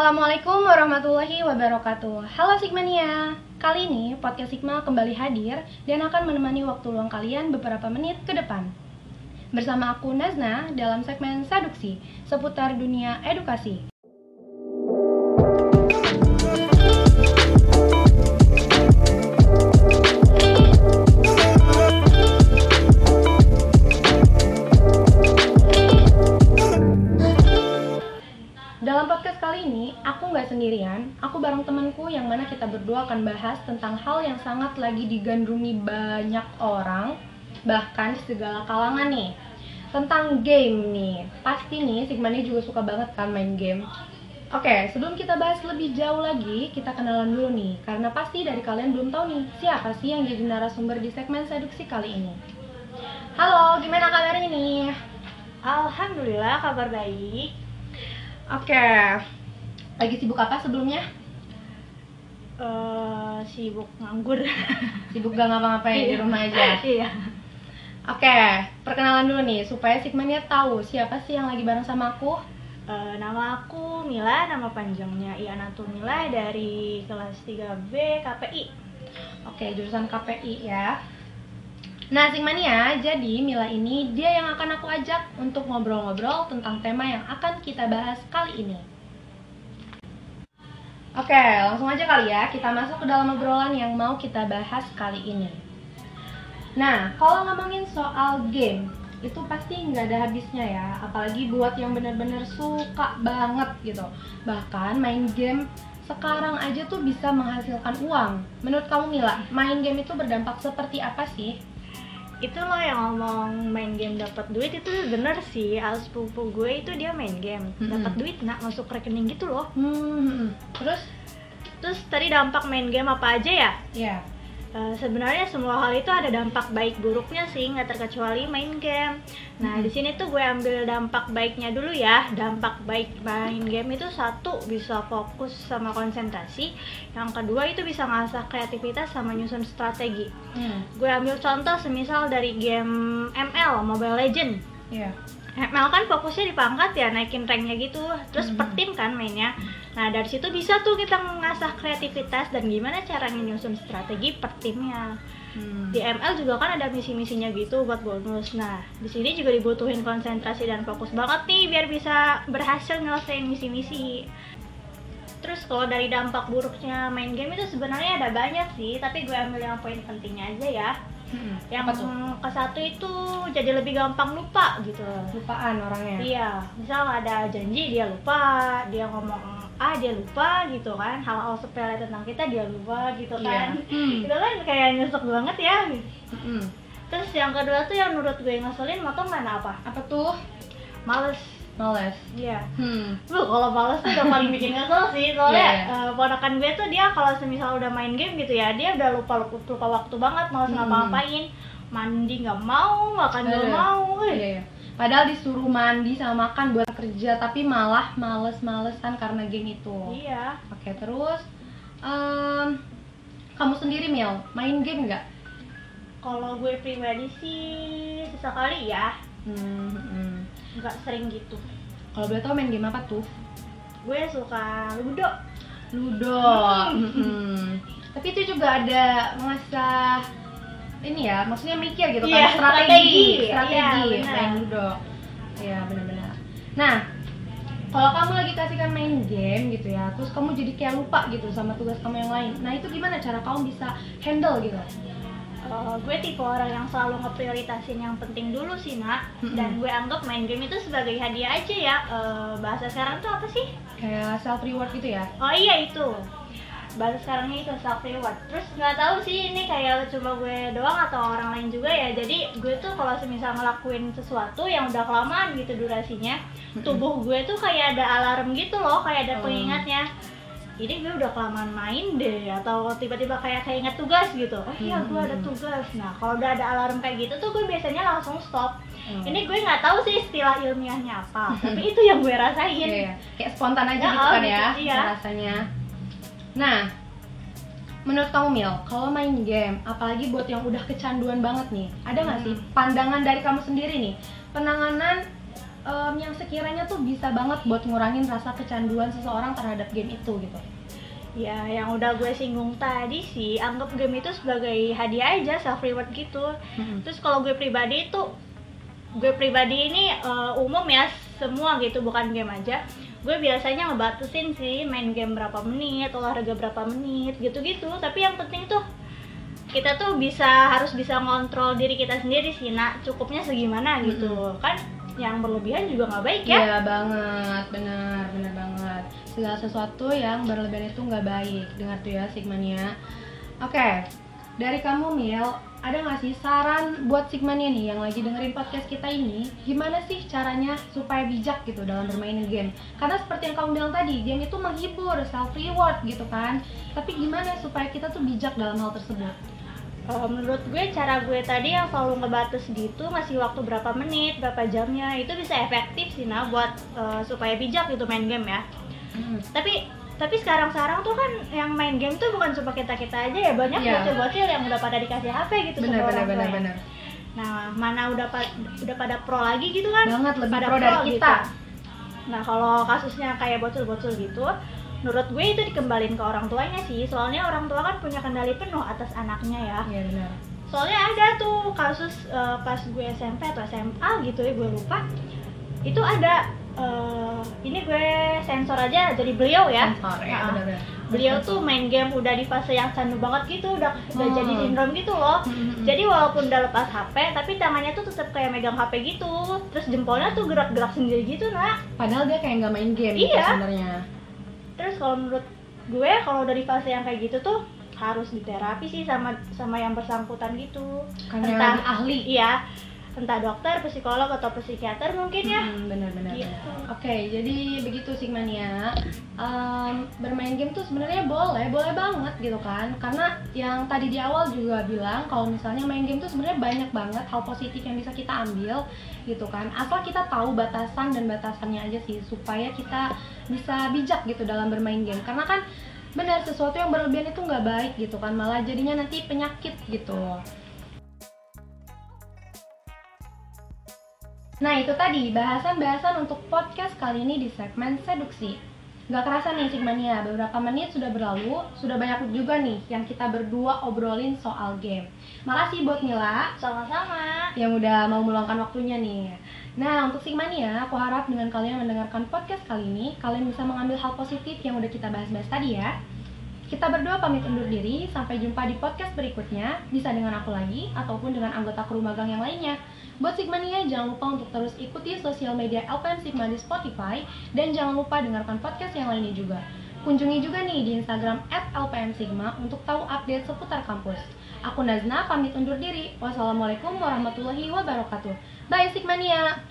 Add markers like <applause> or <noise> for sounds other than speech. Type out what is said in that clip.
Assalamualaikum warahmatullahi wabarakatuh. Halo Sigmania. Kali ini podcast Sigma kembali hadir Dan akan menemani waktu luang kalian beberapa menit ke depan. Bersama aku Nazna dalam segmen Seduksi Seputar dunia edukasi Aku bareng temanku yang mana kita berdua akan bahas tentang hal yang sangat lagi digandrungi banyak orang, bahkan di segala kalangan nih. Tentang game nih. Pasti nih Sigmani juga suka banget kan main game. Oke, sebelum kita bahas lebih jauh lagi, kita kenalan dulu nih. Karena pasti dari kalian belum tahu nih, siapa sih yang jadi narasumber di segmen seduksi kali ini. Halo, gimana kabarnya nih? Alhamdulillah kabar baik. Oke, lagi sibuk apa sebelumnya? Eh sibuk nganggur. <laughs> Sibuk gak ngapa-ngapain di Iya. rumah aja. Iya. Oke, perkenalan dulu nih supaya Sigmania tahu siapa sih yang lagi bareng sama aku. Eh, nama aku Mila, nama panjangnya Ianatul Mila dari kelas 3B KPI. Oke, jurusan KPI ya. Nah, Sigmania, jadi Mila ini dia yang akan aku ajak untuk ngobrol-ngobrol tentang tema yang akan kita bahas kali ini. Oke, langsung aja kali ya, kita masuk ke dalam obrolan yang mau kita bahas kali ini. Nah, kalau ngomongin soal game, itu pasti nggak ada habisnya ya, apalagi buat yang bener-bener suka banget gitu. Bahkan main game sekarang aja tuh bisa menghasilkan uang. Menurut kamu Mila, main game itu berdampak seperti apa sih? Itu lo yang ngomong main game dapat duit itu bener sih. Al sepupu gue itu dia main game, dapat duit nak masuk rekening gitu loh. Hmm, terus Terus tadi dampak main game apa aja ya? ya, Eh, sebenarnya semua hal itu ada dampak baik buruknya sih nggak terkecuali main game. Nah Mhm. di sini tuh gue ambil dampak baiknya dulu ya. Dampak baik main game itu satu bisa fokus sama konsentrasi. Yang kedua itu bisa ngasah kreativitas sama nyusun strategi. hmm, Gue ambil contoh semisal dari game ML Mobile Legend. ya, ML kan fokusnya di pangkat ya naikin ranknya gitu terus Mhm. per tim kan mainnya nah dari situ bisa tuh kita mengasah kreativitas dan gimana caranya nyusun strategi per timnya. Hmm. di ML juga kan ada misi-misinya gitu buat bonus. Nah di sini juga dibutuhin konsentrasi dan fokus banget nih biar bisa berhasil nyelesain misi-misi. Terus kalau dari dampak buruknya main game itu sebenarnya ada banyak sih tapi gue ambil yang poin pentingnya aja ya. Hmm, yang ke satu itu jadi lebih gampang lupa gitu. Lupaan orangnya. Iya, misal ada janji dia lupa, dia ngomong A dia lupa gitu kan, hal-hal sepele tentang kita dia lupa gitu kan. Iya. Hmm. Itu kan kayak nyesek banget ya. Hmm. Terus yang kedua tuh yang menurut gue ngeselin mau tau mana apa? Apa tuh? Males. Males. Iya. Hmm. Lu kalau males tuh udah paling bikin kesel sih <laughs> soalnya Iya, iya. eh, ponakan gue tuh dia kalau semisal udah main game gitu ya dia udah lupa lupa, lupa waktu banget males Hmm. ngapa-ngapain mandi nggak mau makan nggak Aduh. mau eh. Iya, iya. Padahal disuruh mandi sama makan buat kerja, tapi malah males-malesan karena game itu. iya Oke, terus em, kamu sendiri Mil, main game nggak? kalau gue pribadi sih sesekali ya Hmm, hmm. nggak sering gitu Kalau boleh tahu main game apa tuh? gue suka ludo Ludo. <laughs> Hmm. Tapi itu juga ada masa ini ya, maksudnya mikir gitu Iya, kan strategi, strategi. strategi Iya, benar. main Ludo. Iya, benar-benar. Nah, kalau kamu lagi kasihkan main game gitu ya, terus kamu jadi kayak lupa gitu sama tugas kamu yang lain. Nah, itu gimana cara kamu bisa handle gitu? Eh, gue tipe orang yang selalu ngeprioritasin yang penting dulu sih nak dan gue anggap main game itu sebagai hadiah aja ya Eh, bahasa sekarang tuh apa sih Kayak self reward gitu ya? oh iya itu bahasa sekarangnya itu self reward terus nggak tahu sih ini kayak cuma gue doang atau orang lain juga ya jadi gue tuh kalau semisal ngelakuin sesuatu yang udah kelamaan gitu durasinya tubuh gue tuh kayak ada alarm gitu loh kayak ada Oh. pengingatnya ini gue udah kelamaan main deh atau tiba-tiba kayak keinget tugas gitu oh iya gue ada tugas nah kalau udah ada alarm kayak gitu tuh gue biasanya langsung stop Hmm. ini gue nggak tahu sih istilah ilmiahnya apa tapi <laughs> itu yang gue rasain Iya, iya. kayak spontan aja Ya, gitu oh, kan gitu, ya iya. rasanya. Nah, menurut kamu Mil, kalau main game, apalagi buat yang udah kecanduan banget nih, ada nggak Hmm. sih pandangan dari kamu sendiri nih, penanganan em, yang sekiranya tuh bisa banget buat ngurangin rasa kecanduan seseorang terhadap game itu gitu Ya, yang udah gue singgung tadi sih, anggap game itu sebagai hadiah aja, self reward gitu. Terus kalau gue pribadi itu, gue pribadi ini eh, umum ya, semua gitu, bukan game aja. Gue biasanya ngebatasin sih main game berapa menit, olahraga berapa menit, gitu-gitu. Tapi yang penting tuh kita tuh bisa harus bisa ngontrol diri kita sendiri sih, nak cukupnya segimana gitu. Kan yang berlebihan juga nggak baik ya. Iya banget, benar, benar banget. Segala sesuatu yang berlebihan itu nggak baik. Dengar tuh ya Sigmania. Oke, dari kamu Mil, ada nggak sih saran buat Sigmania nih yang lagi dengerin podcast kita ini? Gimana sih caranya supaya bijak gitu dalam bermain game? Karena seperti yang kamu bilang tadi, game itu menghibur, self reward gitu kan. Tapi gimana supaya kita tuh bijak dalam hal tersebut? Eh, menurut gue cara gue tadi yang selalu ngebatas gitu masih waktu berapa menit, berapa jamnya itu bisa efektif sih nah buat eh, supaya bijak gitu main game ya. Tapi tapi sekarang-sekarang tuh kan yang main game tuh bukan cuma kita kita aja ya banyak Iya. bocil-bocil yang udah pada dikasih HP gitu sama Benar, benar, orang benar, tuanya. benar. Nah mana udah pa- udah pada pro lagi gitu kan? Banget lebih pada pro dari kita. Nah kalau kasusnya kayak bocil-bocil gitu, menurut gue itu dikembalin ke orang tuanya sih. Soalnya orang tua kan punya kendali penuh atas anaknya ya Iya benar. soalnya ada tuh kasus eh, pas gue SMP atau SMA gitu ya gue lupa itu ada eh, ini gue sensor aja jadi beliau ya Sensor, ya, Nah, beliau tuh main game udah di fase yang candu banget gitu udah udah Hmm. jadi sindrom gitu loh Hmm. jadi walaupun udah lepas HP tapi tangannya tuh tetap kayak megang HP gitu terus jempolnya tuh gerak-gerak sendiri gitu nak Padahal dia kayak nggak main game gitu Iya. sebenarnya. terus kalau menurut gue kalau dari fase yang kayak gitu tuh harus diterapi sih sama sama yang bersangkutan gitu Karena Entah- ahli. iya entah dokter psikolog atau psikiater mungkin ya Hmm, benar benar. Gitu. Oke, jadi begitu Sigmania. Em, bermain game tuh sebenarnya boleh, boleh banget gitu kan. Karena yang tadi di awal juga bilang kalau misalnya main game tuh sebenarnya banyak banget hal positif yang bisa kita ambil gitu kan. Asal kita tahu batasan dan batasannya aja sih supaya kita bisa bijak gitu dalam bermain game. Karena kan benar sesuatu yang berlebihan itu nggak baik gitu kan, malah jadinya nanti penyakit gitu. Nah itu tadi bahasan-bahasan untuk podcast kali ini di segmen seduksi. Gak kerasa nih Sigmania, beberapa menit sudah berlalu Sudah banyak juga nih yang kita berdua obrolin soal game. Makasih buat Mila. Sama-sama. Yang udah mau meluangkan waktunya nih. Nah untuk Sigmania, aku harap dengan kalian mendengarkan podcast kali ini Kalian bisa mengambil hal positif yang udah kita bahas-bahas tadi ya. Kita berdua pamit undur diri, sampai jumpa di podcast berikutnya Bisa dengan aku lagi, ataupun dengan anggota kru magang yang lainnya Buat Sigmania, jangan lupa untuk terus ikuti sosial media LPM Sigma di Spotify Dan jangan lupa dengarkan podcast yang lainnya juga. Kunjungi juga nih di Instagram at LPM Sigma untuk tahu update seputar kampus. Aku Nazna, pamit undur diri. Wassalamualaikum warahmatullahi wabarakatuh. Bye Sigmania!